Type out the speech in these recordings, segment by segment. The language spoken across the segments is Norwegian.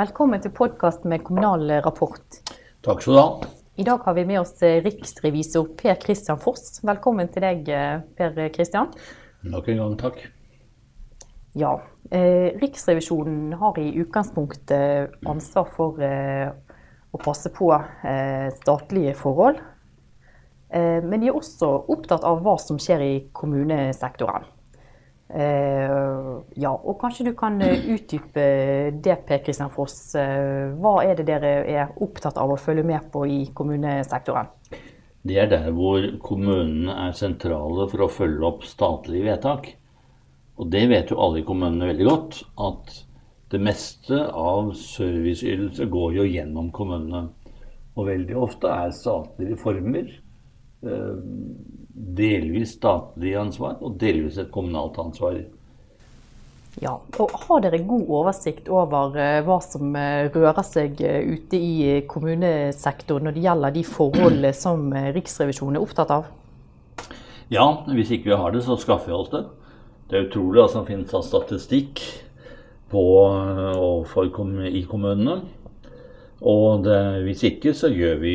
Velkommen til podkast med Kommunal rapport. Takk skal du ha. I dag har vi med oss eh, riksrevisor Per Kristian Foss. Velkommen til deg, eh, Per Kristian. Nok en gang takk. Ja, eh, Riksrevisjonen har i utgangspunktet ansvar for eh, å passe på eh, statlige forhold. Men de er også opptatt av hva som skjer i kommunesektoren. Eh, ja, og kanskje du kan eh, utdype det, Per Kristian Foss. Eh, hva er det dere er opptatt av å følge med på i kommunesektoren? Det er der hvor kommunene er sentrale for å følge opp statlige vedtak. Og det vet jo alle i kommunene veldig godt, at det meste av serviceytelser går jo gjennom kommunene. Og veldig ofte er statlige reformer delvis statlig ansvar og delvis et kommunalt ansvar. Ja, og Har dere god oversikt over uh, hva som uh, rører seg uh, ute i kommunesektoren når det gjelder de forholdene som Riksrevisjonen er opptatt av? Ja, hvis ikke vi har det, så skaffer vi oss det. Det er utrolig hva som finnes av statistikk på, for, i kommunene. Og det, hvis ikke, så gjør vi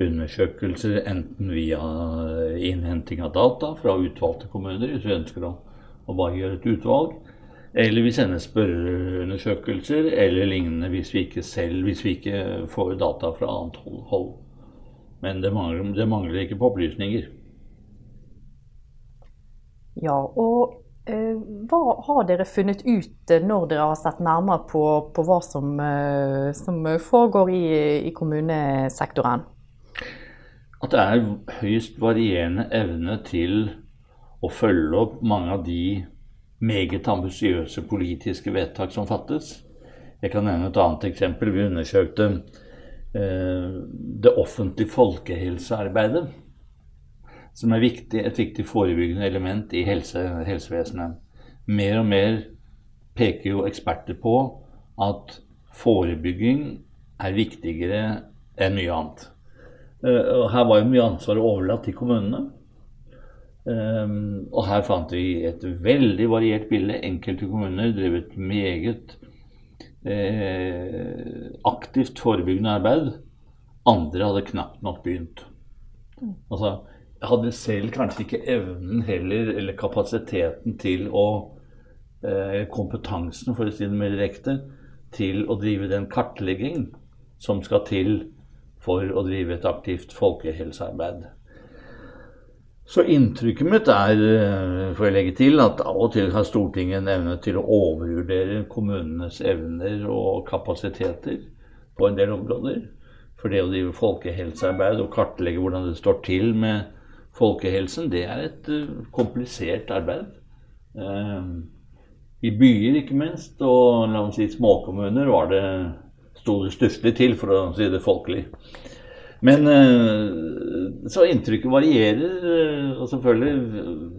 undersøkelser enten via innhenting av data fra utvalgte kommuner, hvis vi ønsker å, å bare gjøre et utvalg, eller vi sender spørreundersøkelser eller lignende hvis vi ikke selv hvis vi ikke får data fra annet hold. Men det mangler, det mangler ikke på opplysninger. Ja, og eh, hva har dere funnet ut når dere har sett nærmere på, på hva som, eh, som foregår i, i kommunesektoren? At det er høyst varierende evne til å følge opp mange av de meget ambisiøse politiske vedtak som fattes. Jeg kan nevne et annet eksempel. Vi undersøkte eh, det offentlige folkehelsearbeidet, som er viktig, et viktig forebyggende element i helse, helsevesenet. Mer og mer peker jo eksperter på at forebygging er viktigere enn mye annet. Eh, og her var jo mye ansvar overlatt til kommunene. Um, og her fant vi et veldig variert bilde. Enkelte kommuner drevet meget eh, aktivt forebyggende arbeid. Andre hadde knapt nok begynt. Altså, jeg hadde selv kanskje ikke evnen heller, eller kapasiteten til å eh, Kompetansen, for å si det mer direkte, til å drive den kartlegging som skal til for å drive et aktivt folkehelsearbeid. Så inntrykket mitt er, eh, får jeg legge til, at av og til har Stortinget en evne til å overvurdere kommunenes evner og kapasiteter på en del områder. For det å drive folkehelsearbeid og kartlegge hvordan det står til med folkehelsen, det er et eh, komplisert arbeid. Eh, I byer, ikke minst, og la oss si småkommuner, var det stusslig til, for å si det folkelig. Men eh, så inntrykket varierer. Eh, og selvfølgelig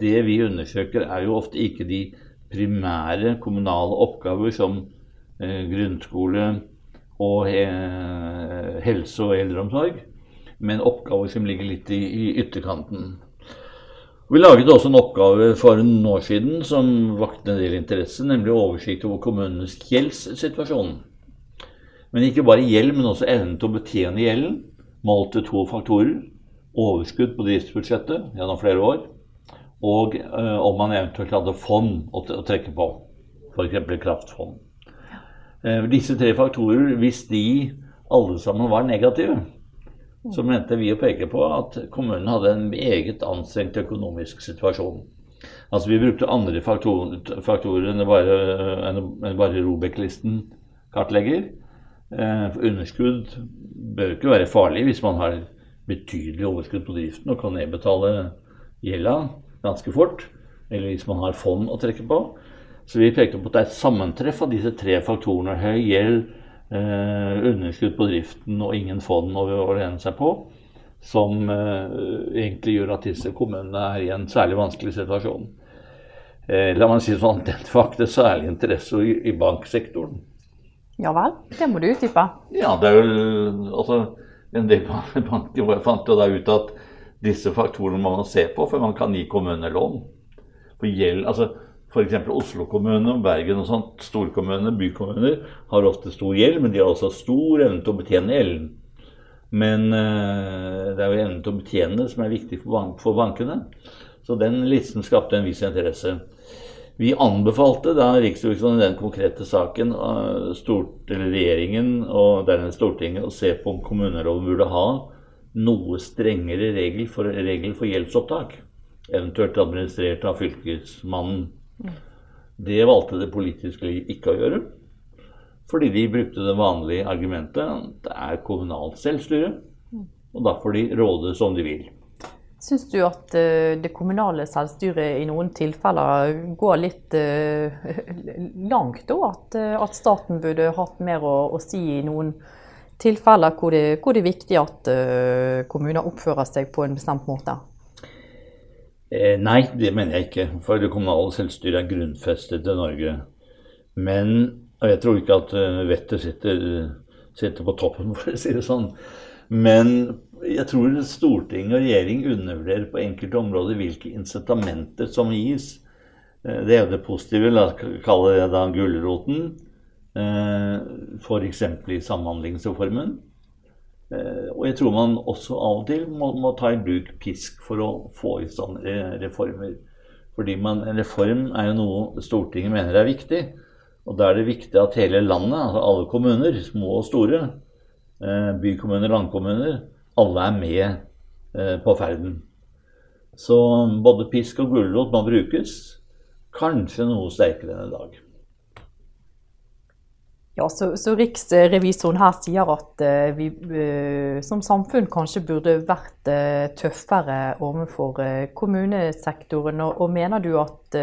Det vi undersøker, er jo ofte ikke de primære kommunale oppgaver som eh, grunnskole og helse og eldreomsorg, men oppgaver som ligger litt i, ytterkanten. Vi laget også en oppgave for noen år siden som vakte en del interesse, nemlig oversikt over kommunenes gjeldssituasjon. Men ikke bare gjeld, men også evnen til å betjene gjelden, målt til to faktorer. Overskudd på driftsbudsjettet gjennom flere år, og eh, om man eventuelt hadde fond å, å trekke på, f.eks. kraftfond. Eh, disse tre faktorer, hvis de alle sammen var negative, så mente vi å peke på at kommunen hadde en meget anstrengt økonomisk situasjon. Altså Vi brukte andre faktorer, faktorer enn bare, enn bare Robek-listen kartlegger. Eh, underskudd bør ikke være farlig hvis man har betydelig overskudd på driften og kan nedbetale gjelda ganske fort. Eller hvis man har fond å trekke på. Så vi pekte på at det er et sammentreff av disse tre faktorene. Høy gjeld, eh, underskudd på driften og ingen fond å, lene seg på. Som eh, egentlig gjør at disse kommunene er i en særlig vanskelig situasjon. La meg si sånn, Den vakte særlig interesse i banksektoren. Ja vel, det må du utdype. Ja, det er jo altså, En del banker fant jo da ut at disse faktorene må man se på før man kan gi kommunene lån. For gjeld, altså F.eks. Oslo kommune, Bergen og sånt, storkommuner, bykommuner, har ofte stor gjeld, men de har også stor evne til å betjene gjelden. Men øh, det er jo evnen til å betjene som er viktig for, bank for bankene. Så den listen skapte en viss interesse. Vi anbefalte da Riksrevisjonen i den konkrete saken, uh, stort, eller regjeringen og dernest Stortinget, å se på om kommuneloven burde ha noe strengere regel for, regel for gjeldsopptak. Eventuelt administrert av Fylkesmannen. Det valgte det politiske liv ikke å gjøre. Fordi de brukte det vanlige argumentet det er kommunalt selvstyre. Og da får de råde som de vil. Syns du at uh, det kommunale selvstyret i noen tilfeller går litt uh, langt, da? Uh, at, staten burde hatt mer å, å, si i noen tilfeller hvor det, hvor det er viktig at kommuner oppfører seg på en bestemt måte? Eh, nei, det mener jeg ikke. For det kommunale selvstyret er grunnfestet i Norge. Men jeg tror ikke at vettet sitter, sitter, på toppen, for å si det sånn. Men jeg tror storting og regjering undervurderer på enkelte områder hvilke incitamenter som gis. Uh, det er jo det positive, la oss kalle det da gulroten. Uh, F.eks. i Samhandlingsreformen. Eh, og jeg tror man også av og til må, må, ta i bruk pisk for å få i stand reformer. Fordi man, en reform er jo noe Stortinget mener er viktig. Og da er det viktig at hele landet, altså alle kommuner, små og store, eh, bykommuner, landkommuner, alle er med eh, på ferden. Så både pisk og gulrot må brukes. Kanskje noe sterkere enn i dag. Ja, så, så, Riksrevisoren her sier at uh, vi uh, som samfunn kanskje burde vært uh, tøffere overfor kommunesektoren. Og, og, mener du at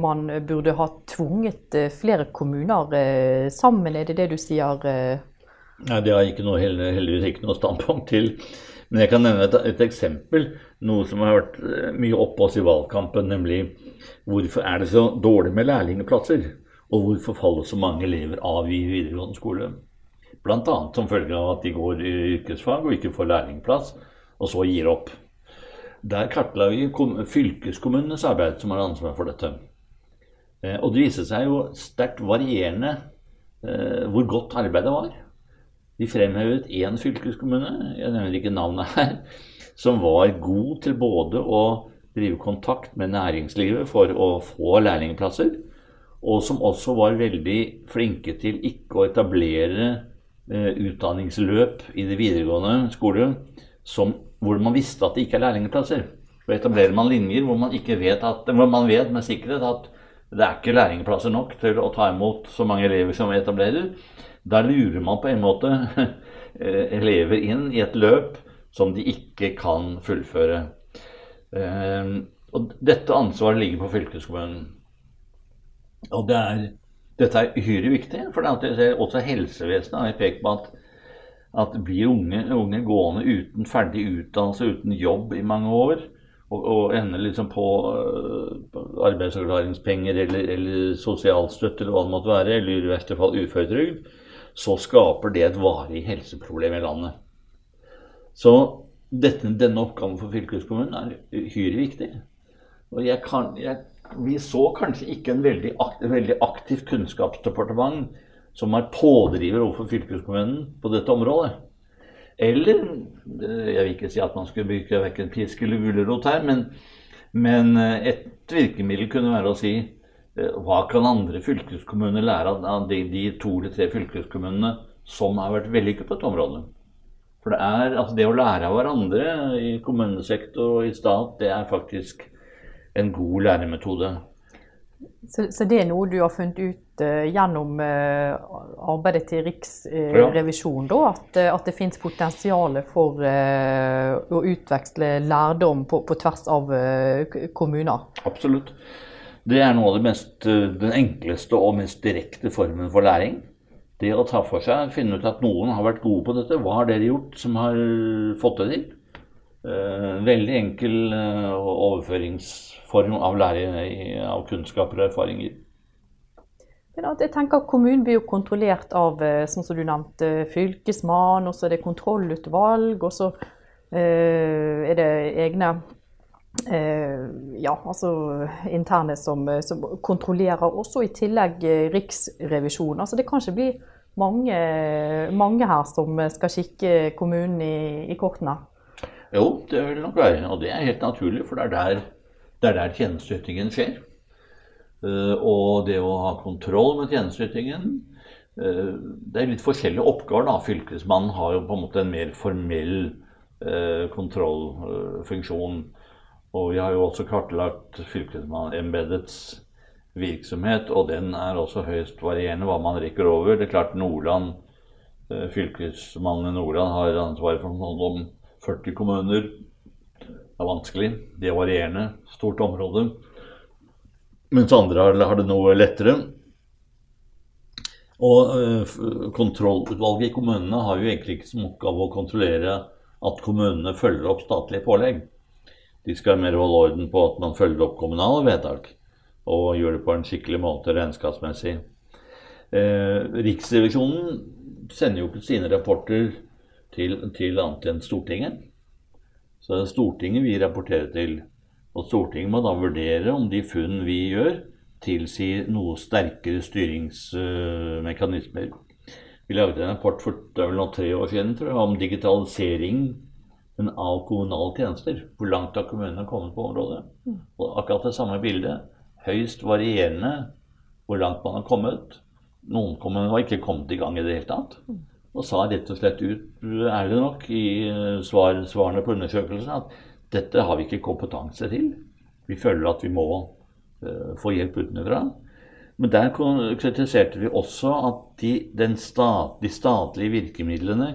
man burde ha tvunget flere kommuner sammen? Er det det du sier? Nei, Det har jeg noe, heldigvis ikke noe standpunkt til. Men jeg kan nevne et, et eksempel. Noe som har vært mye oppe oss i valgkampen, nemlig hvorfor er det så dårlig med lærlingplasser? og hvorfor faller så mange elever av i videregående skole. Bl.a. som følge av at de går i yrkesfag og ikke får lærlingplass, og så gir opp. Der kartla vi fylkeskommunenes arbeid, som har ansvar for dette. Eh, og det viste seg jo sterkt varierende eh, hvor godt arbeidet var. De fremhevet én fylkeskommune, jeg nevner ikke navnet her, som var god til både å drive kontakt med næringslivet for å få lærlingplasser, og som også var veldig flinke til ikke å etablere eh, utdanningsløp i det videregående skole som, hvor man visste at det ikke er lærlingplasser. Så etablerer man linjer hvor man, vet at, hvor man vet med sikkerhet at det er ikke lærlingplasser nok til å ta imot så mange elever som etablerer. Da lurer man på en måte eh, elever inn i et løp som de ikke kan fullføre. Eh, og dette ansvaret ligger på fylkeskommunen. Og det er, dette er uhyre viktig, for også helsevesenet har pekt på at, at blir unge, unge, gående uten ferdig utdannelse, uten jobb i mange år, og, og ender liksom på uh, arbeidsavklaringspenger eller, eller sosialstøtte eller hva det måtte være, eller i verste fall uføretrygd, så skaper det et varig helseproblem i landet. Så dette, denne oppgaven for fylkeskommunen er uhyre viktig. Og jeg, kan, jeg vi så kanskje ikke en veldig, veldig aktivt kunnskapsdepartement som er pådriver overfor fylkeskommunen på dette området. Eller eh, Jeg vil ikke si at man skulle bruke verken pisk eller gulrot her, men, men eh, et virkemiddel kunne være å si hva kan andre fylkeskommuner lære av de, de to eller tre fylkeskommunene som har vært vellykket på dette området? For det, er, altså det å lære av hverandre i kommunesektor og i stat, det er faktisk en god læremetode. Så, så, det er noe du har funnet ut uh, gjennom uh, arbeidet til Riksrevisjonen, uh, ja. at, at, det finnes potensial for å utveksle lærdom på, på tvers av kommuner? Absolutt. Det er noe av det mest, den enkleste og mest direkte formen for læring. Det å ta for seg, finne ut at noen har vært gode på dette. Hva har dere gjort som har fått det til? veldig enkel overføringsform av læring av kunnskaper og erfaringer. Jeg tenker at Kommunen blir jo kontrollert av eh, som du nevnte, fylkesmann, og så er det kontrollutvalg, og så eh, er det egne eh, ja, altså interne som, som, kontrollerer. Også i tillegg Riksrevisjonen. Altså det kan ikke bli mange, mange her som skal kikke kommunen i, i kortene? Jo, det vil nok være. Og det er helt naturlig, for det er der, det er der tjenesteytingen skjer. Og det å ha kontroll med tjenesteytingen Det er litt forskjellige oppgaver. da. Fylkesmannen har jo på en måte en mer formell kontrollfunksjon. Og vi har jo også kartlagt fylkesmannembetets virksomhet, og den er også høyst varierende hva man rekker over. Det er klart Nordland, Fylkesmannen i Nordland har ansvaret for noen om 40 kommuner. Det er vanskelig. Det er varierende. Stort område. Mens andre har det noe lettere. Og uh, Kontrollutvalget i kommunene har jo egentlig ikke som oppgave å kontrollere at kommunene følger opp statlige pålegg. De skal mer holde orden på at man følger opp kommunale vedtak og gjør det på en skikkelig måte regnskapsmessig. Eh, Riksrevisjonen sender jo ikke sine rapporter til, til annet enn Stortinget. Så det er Stortinget vi rapporterer til. Og Stortinget må da vurdere om de funn vi gjør, tilsier noe sterkere styringsmekanismer. Vi lagde en rapport for det er vel nå tre år siden tror jeg, om digitalisering av kommunale tjenester. Hvor langt har kommunene kommet på området? Og akkurat det samme bildet. Høyst varierende hvor langt man har kommet. Noen kommuner har ikke kommet i gang i det hele tatt og sa rett og slett ut, ærlig nok, i eh, svar, svarene på undersøkelsen at dette har vi ikke kompetanse til. Vi føler at vi må uh, få hjelp utenfra. Men der kritiserte vi også at de, stat, de, statlige virkemidlene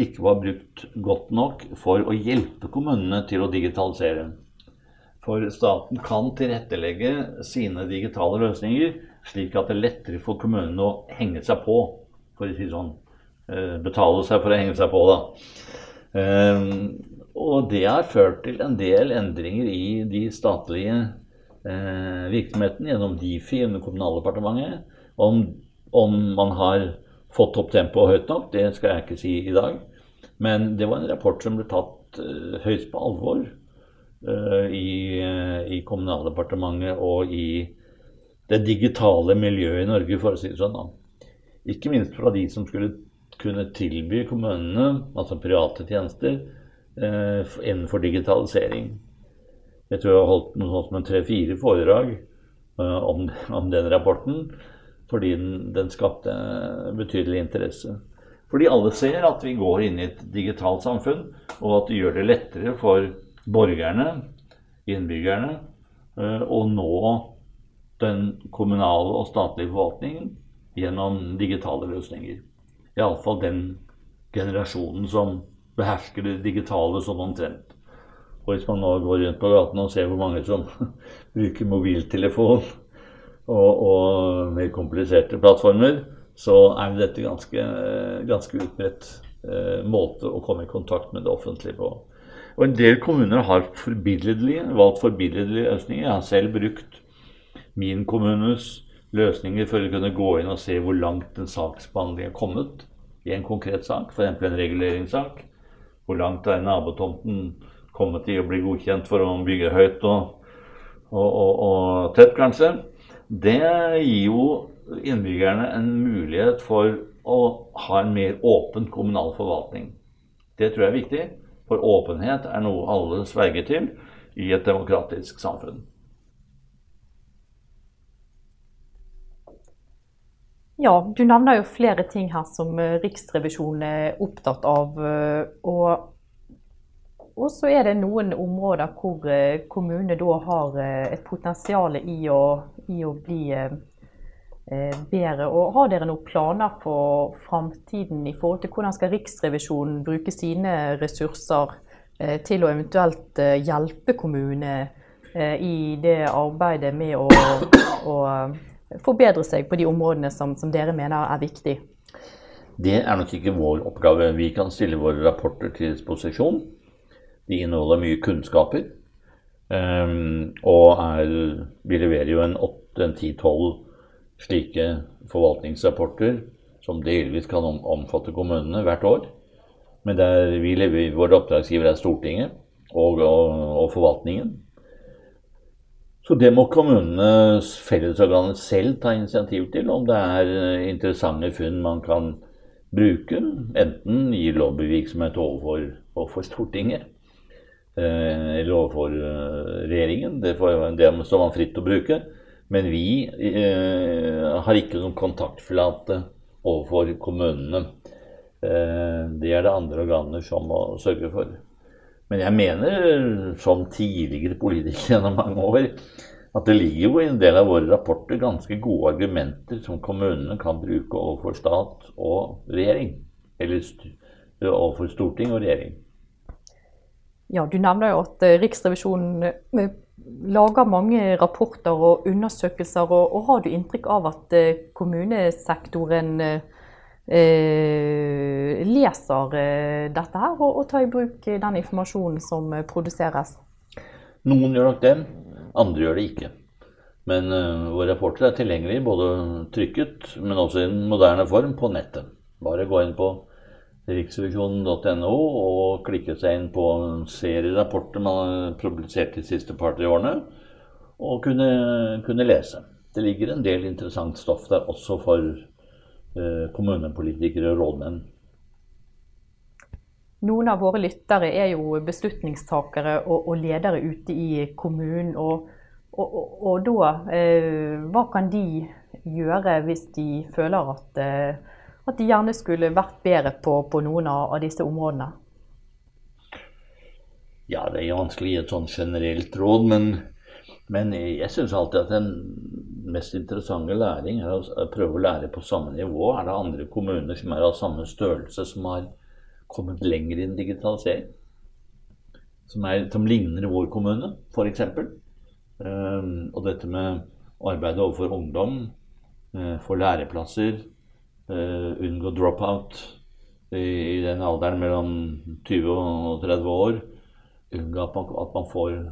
ikke var brukt godt nok for å hjelpe kommunene til å digitalisere. For staten kan tilrettelegge sine digitale løsninger slik at det er lettere for kommunene å henge seg på, for å si sånn. Eh, betale seg for å henge seg på, da. Eh, og det har ført til en del endringer i de statlige eh, virksomhetene gjennom Difi under Kommunaldepartementet. Om, om man har fått opp tempoet høyt nok, det skal jeg ikke si i dag. Men det var en rapport som ble tatt høyst på alvor i, i Kommunaldepartementet og i det digitale miljøet i Norge, for å si det sånn. da. Ikke minst fra de som skulle kunne tilby kommunene, altså private tjenester, eh, innenfor digitalisering. Jeg tror jeg har holdt noe sånt som tre-fire foredrag eh, om, om, den rapporten, fordi den, den skapte betydelig interesse. Fordi alle ser at vi går inn i et digitalt samfunn, og at det gjør det lettere for borgerne, innbyggerne, eh, å nå den kommunale og statlige forvaltningen gjennom digitale løsninger. Iallfall den generasjonen som behersker det digitale sånn omtrent. Og hvis man nå går rundt på gaten og ser hvor mange som bruker mobiltelefon og, og mer kompliserte plattformer, så er dette ganske, ganske utbredt eh, måte å komme i kontakt med det offentlige på. Og En del kommuner har forbilledlige, valgt forbilledlige løsninger. Jeg har selv brukt min kommunes løsninger for å kunne gå inn og se hvor langt en saksbehandling er kommet i en konkret sak, f.eks. en reguleringssak. Hvor langt er nabotomten kommet i å bli godkjent for å bygge høyt og, og, og, og tett, kanskje. Det gir jo innbyggerne en mulighet for å ha en mer åpen kommunal forvaltning. Det tror jeg er viktig, for åpenhet er noe alle sverger til i et demokratisk samfunn. Ja, du nevner jo flere ting her som eh, Riksrevisjonen er opptatt av. og og så er det noen områder hvor eh, kommunene da har et potensial i å, i å bli bedre. Og har dere noen planer for framtiden i forhold til hvordan skal Riksrevisjonen bruke sine ressurser til å eventuelt hjelpe kommunene i det arbeidet med å, å forbedre seg på de områdene som, som dere mener er viktig? Det er nok ikke vår oppgave. Vi kan stille våre rapporter til disposisjon. De inneholder mye kunnskaper. Um, og er, vi leverer jo en 8-10-12 slike forvaltningsrapporter som delvis kan omfatte kommunene hvert år. Men der vi lever, vår oppdragsgiver er Stortinget og, og, og forvaltningen. Så det må kommunenes fellesorganer selv ta initiativ til, om det er eh, interessante funn man kan bruke. Enten i lobbyvirksomhet overfor, overfor Stortinget eh, eller overfor eh, regjeringen. Det, får, det står man fritt til å bruke. Men vi eh, har ikke noen kontaktflate overfor kommunene. Eh, det er det andre organer som må sørge for. Men jeg mener, som tidligere politiker gjennom mange år, at det ligger jo i en del av våre rapporter ganske gode argumenter som kommunene kan bruke overfor stat og regjering. Eller overfor storting og regjering. Ja, Du nevner jo at eh, Riksrevisjonen eh, lager mange rapporter og undersøkelser. Og, og har du inntrykk av at eh, kommunesektoren eh, leser eh, dette her og, og, tar i bruk den informasjonen som eh, produseres? Noen gjør nok det, andre gjør det ikke. Men uh, våre rapporter er tilgjengelige både trykket, men også i en moderne form på nettet. Bare gå inn på riksrevisjonen.no og klikke seg inn på en serie rapporter man har publisert de siste par-tre årene, og kunne, kunne, lese. Det ligger en del interessant stoff der også for Eh, kommunepolitikere og rådmenn. Noen av våre lyttere er jo beslutningstakere og, og ledere ute i kommunen. Og, og, og da, eh, hva kan de gjøre hvis de føler at, eh, at de gjerne skulle vært bedre på, på noen av, disse områdene? Ja, det er vanskelig å gi et sånn generelt råd, men, men jeg syns alltid at den mest interessante læring er å prøve å lære på samme nivå. Er det andre kommuner som er av samme størrelse, som har kommet lenger i en digitalisering? Som, er, som ligner vår kommune, f.eks. Um, ehm, og dette med å arbeide overfor ungdom, uh, få læreplasser, uh, unngå dropout i, i den alderen mellom 20 og 30 år. Unngå at man, at man får en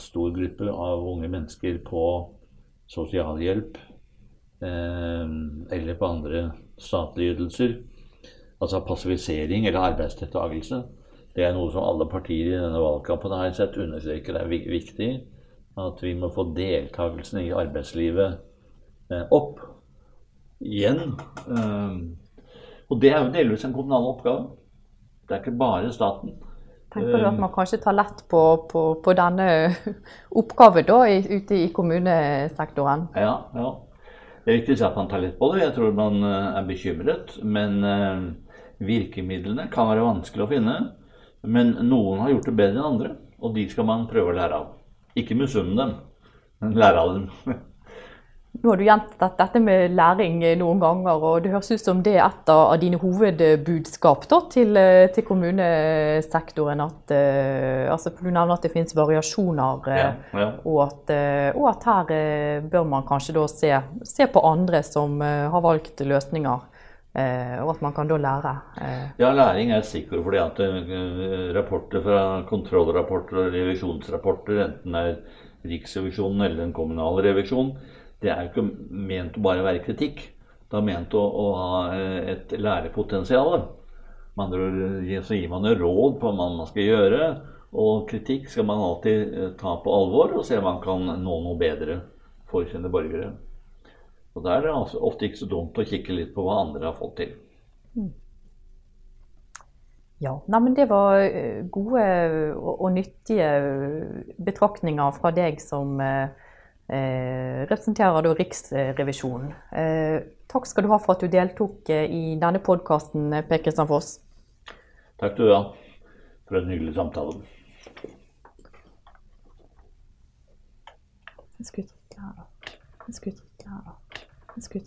stor gruppe av unge mennesker på sosialhjelp uh, eller på andre statlige ytelser. Altså passivisering eller arbeidsdeltakelse. Det er noe som alle partier i denne valgkampen har sett understreker er viktig. At vi må få deltakelsen i arbeidslivet eh, opp igjen. Eh, og det er jo delvis en kommunal oppgave. Det er ikke bare staten. Tenker du at man kanskje tar lett på, på, på denne oppgaven da, ute i kommunesektoren? Ja, ja. Det er viktig at man tar lett på det. Jeg tror man eh, er bekymret. Men uh, virkemidlene kan være vanskelig å finne. Men noen har gjort det bedre enn andre, og de skal man prøve å lære av. Ikke misunne dem, men lære av dem. Nå har du gjentatt dette med læring noen ganger, og det høres ut som det er et av dine hovedbudskap da, til, eh, til, kommunesektoren. At, uh, altså, du nevner at det finnes variasjoner, ja, ja. Og, at, og, at, her bør man kanskje da se, se på andre som har valgt løsninger. og at man kan da lære. Ja, læring er sikkert fordi at rapporter fra kontrollrapporter og revisjonsrapporter, enten det er Riksrevisjonen eller den kommunale revisjonen, det er jo ikke ment å bare være kritikk. Det er ment å, å ha eh, et lærepotensial. Med andre så gir man råd på hva man skal gjøre. Og kritikk skal man alltid eh, ta på alvor og se om man kan nå noe bedre for sine borgere. Og Da er det altså ofte ikke så dumt å kikke litt på hva andre har fått til. Mm. Ja, nei, men Det var eh, gode og, nyttige betraktninger fra deg som Eh, representerer da Riksrevisjonen. Eh, takk skal du ha for at du deltok eh, i denne podkasten, Per Kristian Foss. Takk du ha for en hyggelig samtale. Jeg skulle trykke her, da. Jeg skulle trykke her, da. Jeg skulle